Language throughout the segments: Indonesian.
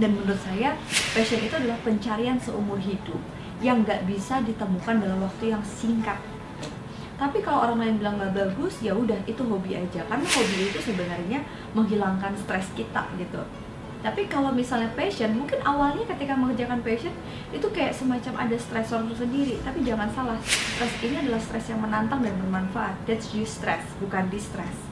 dan menurut saya passion itu adalah pencarian seumur hidup yang nggak bisa ditemukan dalam waktu yang singkat. Tapi kalau orang lain bilang nggak bagus ya udah itu hobi aja. Karena hobi itu sebenarnya menghilangkan stres kita gitu. Tapi kalau misalnya passion mungkin awalnya ketika mengerjakan passion itu kayak semacam ada stresor tersendiri tapi jangan salah stres ini adalah stres yang menantang dan bermanfaat. That's you stress bukan distress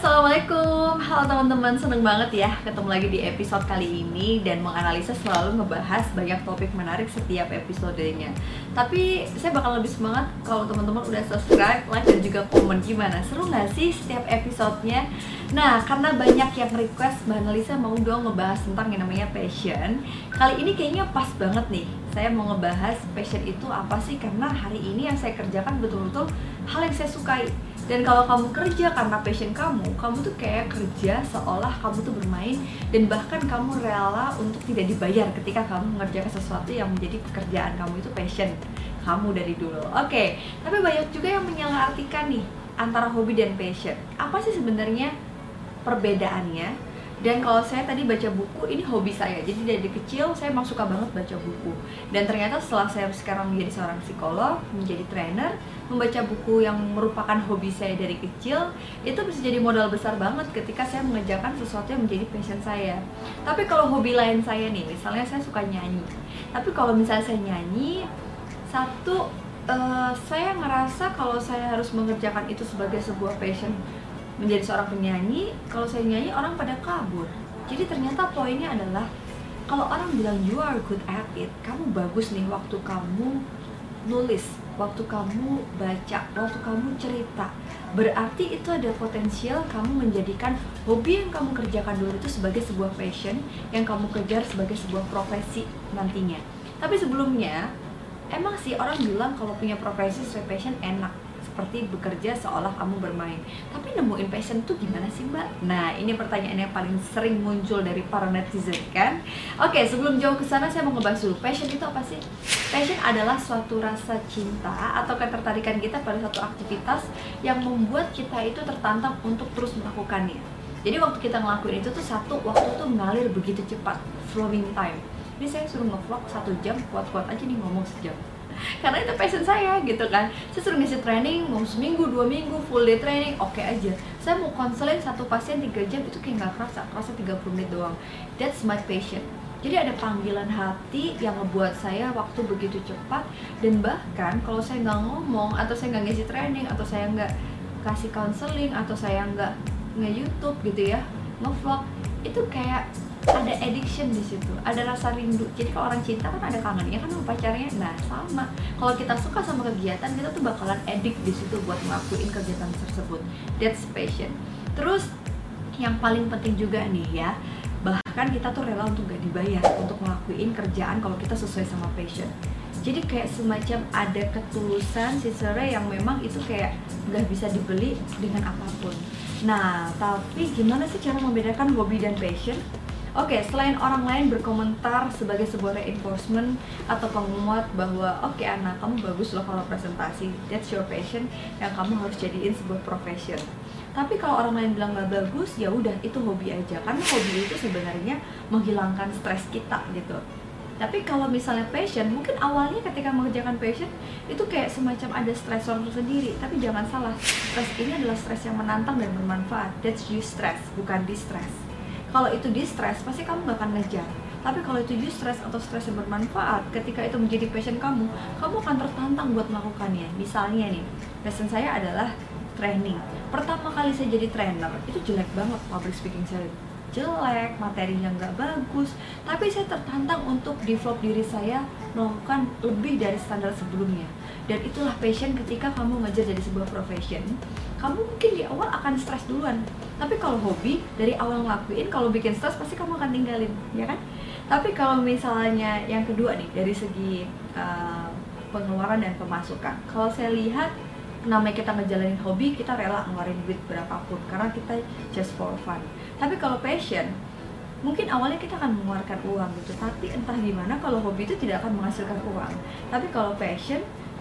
Assalamualaikum, halo teman-teman, seneng banget ya ketemu lagi di episode kali ini dan menganalisa selalu ngebahas banyak topik menarik setiap episodenya. Tapi saya bakal lebih semangat kalau teman-teman udah subscribe, like, dan juga komen. Gimana? Seru nggak sih setiap episodenya? Nah, karena banyak yang request Mbak Analisa mau dong ngebahas tentang yang namanya passion. Kali ini kayaknya pas banget nih. Saya mau ngebahas passion itu apa sih? Karena hari ini yang saya kerjakan betul-betul hal yang saya sukai dan kalau kamu kerja karena passion kamu kamu tuh kayak kerja seolah kamu tuh bermain dan bahkan kamu rela untuk tidak dibayar ketika kamu mengerjakan sesuatu yang menjadi pekerjaan kamu itu passion kamu dari dulu oke okay. tapi banyak juga yang menyalahartikan nih antara hobi dan passion apa sih sebenarnya perbedaannya dan kalau saya tadi baca buku ini hobi saya. Jadi dari kecil saya emang suka banget baca buku. Dan ternyata setelah saya sekarang menjadi seorang psikolog menjadi trainer membaca buku yang merupakan hobi saya dari kecil itu bisa jadi modal besar banget ketika saya mengerjakan sesuatu yang menjadi passion saya. Tapi kalau hobi lain saya nih misalnya saya suka nyanyi. Tapi kalau misalnya saya nyanyi satu uh, saya ngerasa kalau saya harus mengerjakan itu sebagai sebuah passion menjadi seorang penyanyi kalau saya nyanyi orang pada kabur. Jadi ternyata poinnya adalah kalau orang bilang you are good at it kamu bagus nih waktu kamu nulis waktu kamu baca waktu kamu cerita. Berarti itu ada potensial kamu menjadikan hobi yang kamu kerjakan dulu itu sebagai sebuah passion yang kamu kejar sebagai sebuah profesi nantinya. Tapi sebelumnya emang sih orang bilang kalau punya profesi sesuai passion enak seperti bekerja seolah kamu bermain. Tapi nemuin passion tuh gimana sih mbak? nah ini pertanyaan yang paling sering muncul dari para netizen kan? Oke sebelum jauh ke sana saya mau ngebahas dulu. Passion itu apa sih? passion adalah suatu rasa cinta atau ketertarikan kita pada satu aktivitas yang membuat kita itu tertantang untuk terus melakukannya. Jadi waktu kita ngelakuin itu tuh satu waktu tuh mengalir begitu cepat. Flowing time. Ini saya suruh ngevlog satu jam kuat-kuat aja nih ngomong sejam karena itu passion saya gitu kan. Saya suruh ngisi training mau seminggu dua minggu full day training oke okay aja. Saya mau konseling satu pasien tiga jam itu kayak nggak kerasa kerasa 30 menit doang. That's my passion. Jadi ada panggilan hati yang ngebuat saya waktu begitu cepat dan bahkan kalau saya nggak ngomong atau saya nggak ngisi training atau saya nggak kasih counseling atau saya nggak nge-youtube gitu ya nge-vlog itu kayak ada addiction di situ ada rasa rindu. Jadi kalau orang cinta kan ada kangennya kan sama pacarnya. Nah sama. Kalau kita suka sama kegiatan kita tuh bakalan addict di situ buat ngelakuin kegiatan tersebut. That's passion. Terus yang paling penting juga nih ya bahkan kita tuh rela untuk gak dibayar untuk ngelakuin kerjaan kalau kita sesuai sama passion. Jadi kayak semacam ada ketulusan sincerely yang memang itu kayak nggak bisa dibeli dengan apa pun. Nah tapi gimana sih cara membedakan hobi dan passion Oke, okay, selain orang lain berkomentar sebagai sebuah reinforcement atau penguat bahwa oke okay, anak kamu bagus loh kalau presentasi, that's your passion yang kamu harus jadiin sebuah profession. Tapi kalau orang lain bilang nggak bagus, ya udah itu hobi aja. Karena hobi itu sebenarnya menghilangkan stres kita gitu. Tapi kalau misalnya passion, mungkin awalnya ketika mengerjakan passion itu kayak semacam ada stresor tersendiri. Tapi jangan salah, stres ini adalah stres yang menantang dan bermanfaat. That's you stress, bukan distress kalau itu di stres pasti kamu gak akan ngejar. Tapi kalau itu you stress atau stres yang bermanfaat ketika itu menjadi passion kamu kamu akan tertantang buat melakukannya. Misalnya nih passion saya adalah training. Pertama kali saya jadi trainer itu jelek banget public speaking saya. Jelek, materinya nggak bagus, tapi saya tertantang untuk develop diri saya melakukan lebih dari standar sebelumnya. Dan itulah passion ketika kamu ngajar jadi sebuah profession kamu mungkin di awal akan stres duluan. Tapi kalau hobi dari awal ngelakuin kalau bikin stres pasti kamu akan tinggalin ya kan? Tapi kalau misalnya yang kedua nih dari segi uh, pengeluaran dan pemasukan. Kalau saya lihat namanya kita ngejalanin hobi kita rela ngeluarin duit berapapun karena kita just for fun. Tapi kalau passion mungkin awalnya kita akan mengeluarkan uang gitu. Tapi entah gimana kalau hobi itu tidak akan menghasilkan uang. Tapi kalau passion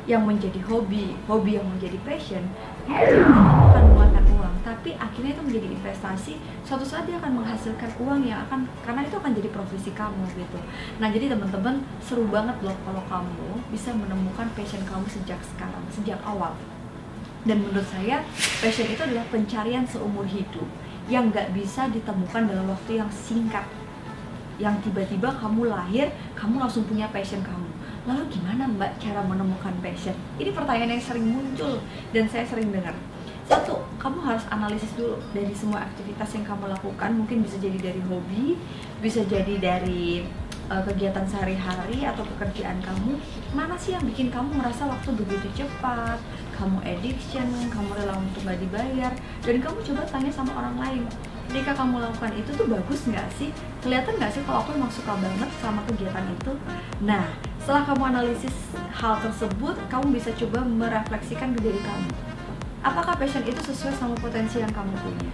yang menjadi hobi, hobi yang menjadi passion, itu akan mengeluarkan uang, tapi akhirnya itu menjadi investasi. Suatu saat dia akan menghasilkan uang yang akan karena itu akan jadi profesi kamu gitu. Nah jadi teman-teman seru banget loh kalau kamu bisa menemukan passion kamu sejak sekarang, sejak awal. Dan menurut saya passion itu adalah pencarian seumur hidup yang nggak bisa ditemukan dalam waktu yang singkat. Yang tiba-tiba kamu lahir, kamu langsung punya passion kamu lalu gimana mbak cara menemukan passion? Ini pertanyaan yang sering muncul dan saya sering dengar. Satu kamu harus analisis dulu dari semua aktivitas yang kamu lakukan. Mungkin bisa jadi dari hobi bisa jadi dari uh, kegiatan sehari-hari atau pekerjaan kamu. Mana sih yang bikin kamu merasa waktu begitu cepat? Kamu addiction kamu rela untuk nggak dibayar. Dan kamu coba tanya sama orang lain ketika kamu lakukan itu tuh bagus nggak sih? Kelihatan nggak sih kalau aku emang suka banget sama kegiatan itu? Nah setelah kamu analisis hal tersebut kamu bisa coba merefleksikan ke diri kamu. Apakah passion itu sesuai sama potensi yang kamu punya?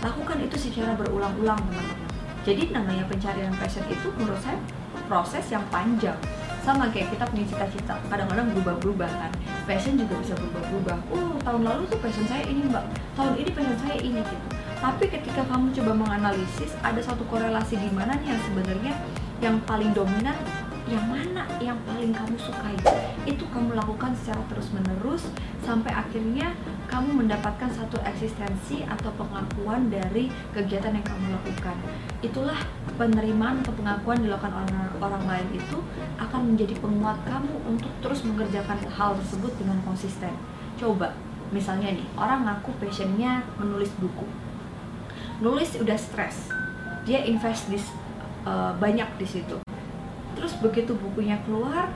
Lakukan itu secara berulang-ulang teman-teman. Jadi namanya pencarian passion itu menurut saya proses yang panjang. Sama kayak kita punya cita-cita kadang-kadang berubah-berubah kan. Passion juga bisa berubah-berubah. Oh tahun lalu tuh passion saya ini mbak. Tahun ini passion saya ini gitu tapi ketika kamu coba menganalisis ada satu korelasi di mana nih yang sebenarnya yang paling dominan yang mana yang paling kamu sukai? Itu kamu lakukan secara terus menerus sampai akhirnya kamu mendapatkan satu eksistensi atau pengakuan dari kegiatan yang kamu lakukan. Itulah penerimaan atau pengakuan dilakukan orang orang lain itu akan menjadi penguat kamu untuk terus mengerjakan hal tersebut dengan konsisten. Coba misalnya nih orang ngaku passionnya menulis buku nulis udah stres. Dia invest di uh, banyak di situ. Terus begitu bukunya keluar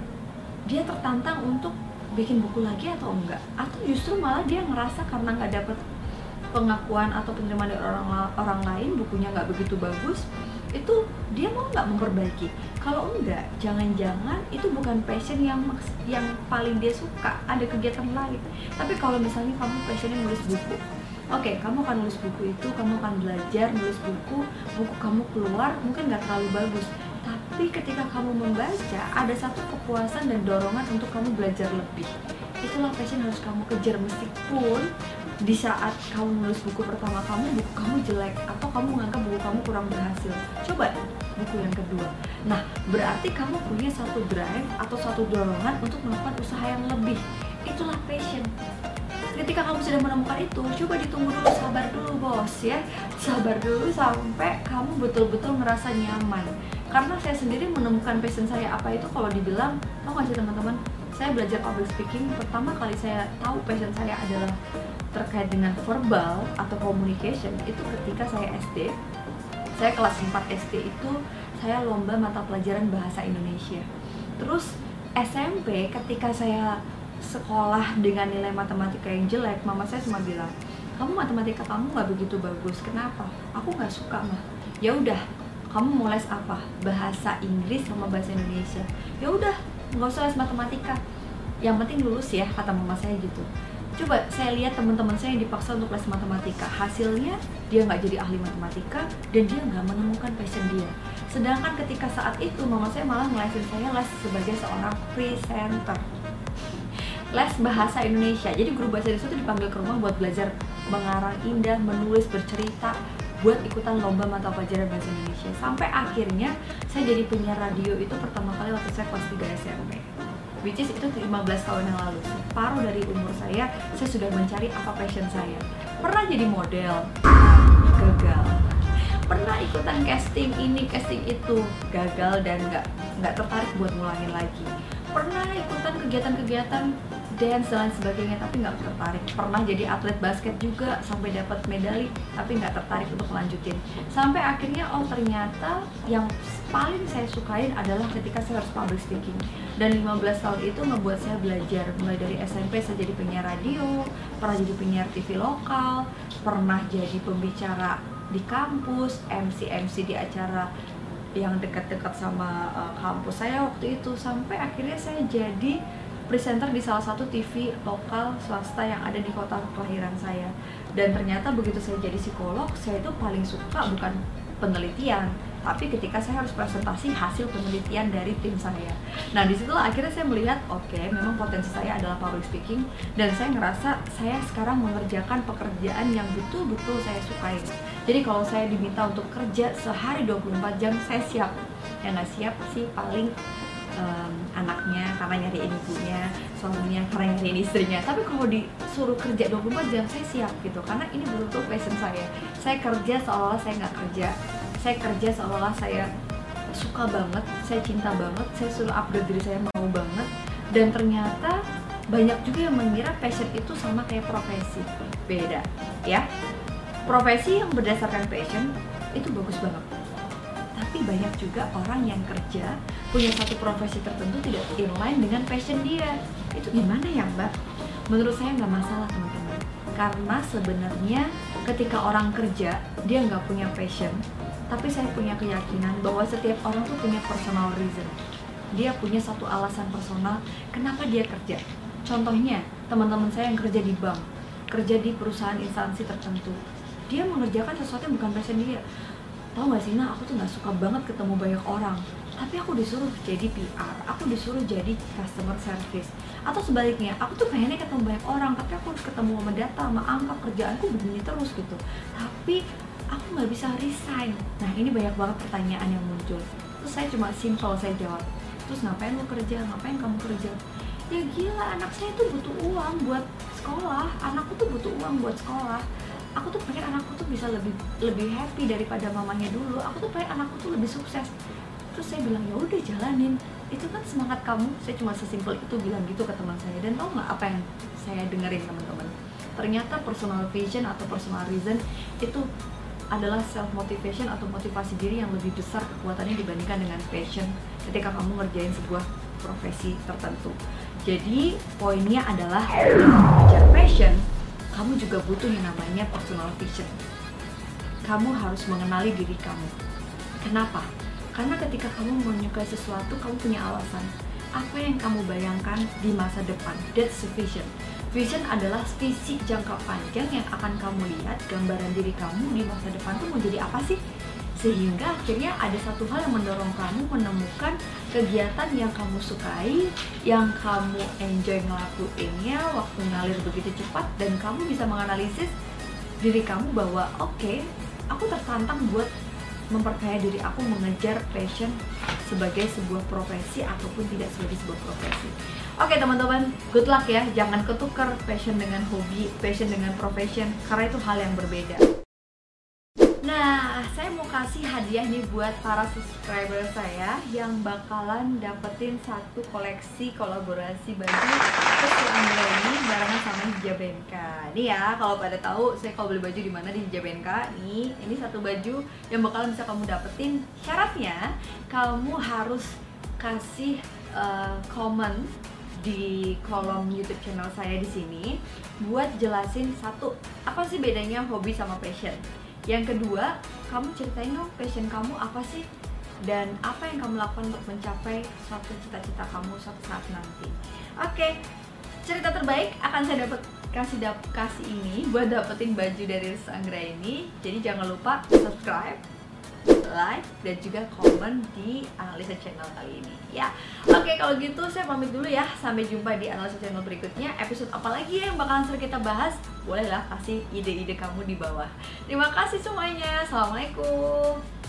dia tertantang untuk bikin buku lagi atau enggak? Atau justru malah dia ngerasa karena nggak dapet pengakuan atau penerimaan dari orang orang lain bukunya nggak begitu bagus itu dia mau nggak memperbaiki? Kalau enggak jangan-jangan itu bukan passion yang yang paling dia suka. Ada kegiatan lain. Tapi kalau misalnya kamu passionnya nulis buku oke okay, kamu akan nulis buku itu kamu akan belajar nulis buku buku kamu keluar mungkin nggak terlalu bagus. Tapi ketika kamu membaca ada satu kepuasan dan dorongan untuk kamu belajar lebih. Itulah passion harus kamu kejar. Meskipun di saat kamu nulis buku pertama kamu buku kamu jelek atau kamu menganggap buku kamu kurang berhasil. Coba buku yang kedua. Nah berarti kamu punya satu drive atau satu dorongan untuk melakukan usaha yang lebih. Itulah passion ketika kamu sudah menemukan itu coba ditunggu dulu sabar dulu bos ya. Sabar dulu sampai kamu betul-betul merasa nyaman. Karena saya sendiri menemukan passion saya apa itu kalau dibilang tau gak sih teman-teman? Saya belajar public speaking pertama kali saya tahu passion saya adalah terkait dengan verbal atau communication itu ketika saya SD saya kelas 4 SD itu saya lomba mata pelajaran bahasa Indonesia. Terus SMP ketika saya sekolah dengan nilai matematika yang jelek mama saya cuma bilang kamu matematika kamu nggak begitu bagus kenapa? Aku nggak suka mah ya udah kamu mau les apa? Bahasa Inggris sama bahasa Indonesia. Ya udah nggak usah les matematika. Yang penting lulus ya kata mama saya gitu. Coba saya lihat teman-teman saya yang dipaksa untuk les matematika. Hasilnya dia nggak jadi ahli matematika dan dia nggak menemukan passion dia. Sedangkan ketika saat itu mama saya malah ngelesin saya les sebagai seorang presenter les bahasa Indonesia. Jadi guru bahasa Indonesia itu dipanggil ke rumah buat belajar mengarang indah menulis bercerita buat ikutan lomba mata pelajaran bahasa Indonesia. Sampai akhirnya saya jadi penyiar radio itu pertama kali waktu saya kelas 3 SMP which is itu 15 tahun yang lalu. Separuh dari umur saya saya sudah mencari apa passion saya. Pernah jadi model gagal. Pernah ikutan casting ini casting itu. Gagal dan nggak nggak tertarik buat ngulangin lagi pernah ikutan kegiatan-kegiatan dance dan sebagainya tapi nggak tertarik. Pernah jadi atlet basket juga sampai dapat medali tapi nggak tertarik untuk melanjutin sampai akhirnya oh ternyata yang paling saya sukain adalah ketika saya harus public speaking. Dan 15 tahun itu membuat saya belajar. Mulai dari SMP saya jadi penyiar radio pernah jadi penyiar TV lokal pernah jadi pembicara di kampus MC MC di acara yang dekat-dekat sama uh, kampus saya waktu itu. Sampai akhirnya saya jadi presenter di salah satu TV lokal swasta yang ada di kota kelahiran saya. Dan ternyata begitu saya jadi psikolog saya itu paling suka bukan penelitian tapi ketika saya harus presentasi hasil penelitian dari tim saya. Nah di situlah akhirnya saya melihat oke okay, memang potensi saya adalah public speaking dan saya ngerasa saya sekarang mengerjakan pekerjaan yang betul-betul saya sukai. Jadi kalau saya diminta untuk kerja sehari 24 jam saya siap. Yang nggak siap sih paling um, anaknya karena nyariin ibunya suaminya karena nyariin istrinya. Tapi kalau disuruh kerja 24 jam saya siap gitu karena ini betul-betul passion saya. Saya kerja seolah-olah saya nggak kerja saya kerja seolah-olah saya suka banget, saya cinta banget, saya suruh upgrade diri saya mau banget. Dan ternyata banyak juga yang mengira passion itu sama kayak profesi. Beda ya. Profesi yang berdasarkan passion itu bagus banget. Tapi banyak juga orang yang kerja punya satu profesi tertentu tidak inline dengan passion dia. Itu gimana ya mbak? Menurut saya nggak masalah teman-teman. Karena sebenarnya ketika orang kerja dia nggak punya passion tapi saya punya keyakinan bahwa setiap orang tuh punya personal reason. Dia punya satu alasan personal kenapa dia kerja. Contohnya teman-teman saya yang kerja di bank kerja di perusahaan instansi tertentu. Dia mengerjakan sesuatu yang bukan passion dia. Tahu gak sih nah aku tuh nggak suka banget ketemu banyak orang. Tapi aku disuruh jadi PR aku disuruh jadi customer service. Atau sebaliknya aku tuh pengennya ketemu banyak orang tapi aku harus ketemu sama data sama angka kerjaanku begini terus gitu. Tapi aku nggak bisa resign. Nah ini banyak banget pertanyaan yang muncul. Terus saya cuma simple saya jawab. Terus ngapain lo kerja? Ngapain kamu kerja? Ya gila anak saya tuh butuh uang buat sekolah. Anakku tuh butuh uang buat sekolah. Aku tuh pengen anakku tuh bisa lebih lebih happy daripada mamanya dulu. Aku tuh pengen anakku tuh lebih sukses. Terus saya bilang ya udah jalanin. Itu kan semangat kamu. Saya cuma sesimpel itu bilang gitu ke teman saya. Dan tau nggak apa yang saya dengerin teman-teman? Ternyata personal vision atau personal reason itu adalah self motivation atau motivasi diri yang lebih besar kekuatannya dibandingkan dengan passion ketika kamu ngerjain sebuah profesi tertentu. Jadi poinnya adalah mengejar passion, kamu juga butuh yang namanya personal vision. Kamu harus mengenali diri kamu. Kenapa? Karena ketika kamu menyukai sesuatu, kamu punya alasan. Apa yang kamu bayangkan di masa depan? That's sufficient Vision adalah visi jangka panjang yang akan kamu lihat gambaran diri kamu di masa depan tuh mau jadi apa sih? Sehingga akhirnya ada satu hal yang mendorong kamu menemukan kegiatan yang kamu sukai, yang kamu enjoy ngelakuinnya, waktu ngalir begitu cepat, dan kamu bisa menganalisis diri kamu bahwa oke, okay, aku tertantang buat memperkaya diri aku mengejar passion sebagai sebuah profesi ataupun tidak sebagai sebuah profesi. Oke teman-teman, good luck ya. Jangan ketukar passion dengan hobi, passion dengan profession, karena itu hal yang berbeda. Hadiah nih buat para subscriber saya yang bakalan dapetin satu koleksi kolaborasi baju kesukaan ini barengan sama Hijabenka. Nih ya, kalau pada tahu saya kalau beli baju di mana di Hijabenka, nih ini satu baju yang bakalan bisa kamu dapetin. Syaratnya kamu harus kasih uh, comment di kolom YouTube channel saya di sini buat jelasin satu apa sih bedanya hobi sama passion. Yang kedua, kamu ceritain dong passion kamu apa sih dan apa yang kamu lakukan untuk mencapai suatu cita-cita kamu suatu saat nanti. Oke, cerita terbaik akan saya dapat kasih dap kasih ini buat dapetin baju dari Sanggra ini. Jadi jangan lupa subscribe like dan juga komen di analisa channel kali ini. Ya oke kalau gitu saya pamit dulu ya. Sampai jumpa di analisa channel berikutnya. Episode apa lagi yang bakalan sering kita bahas? Bolehlah kasih ide-ide kamu di bawah. Terima kasih semuanya. Assalamualaikum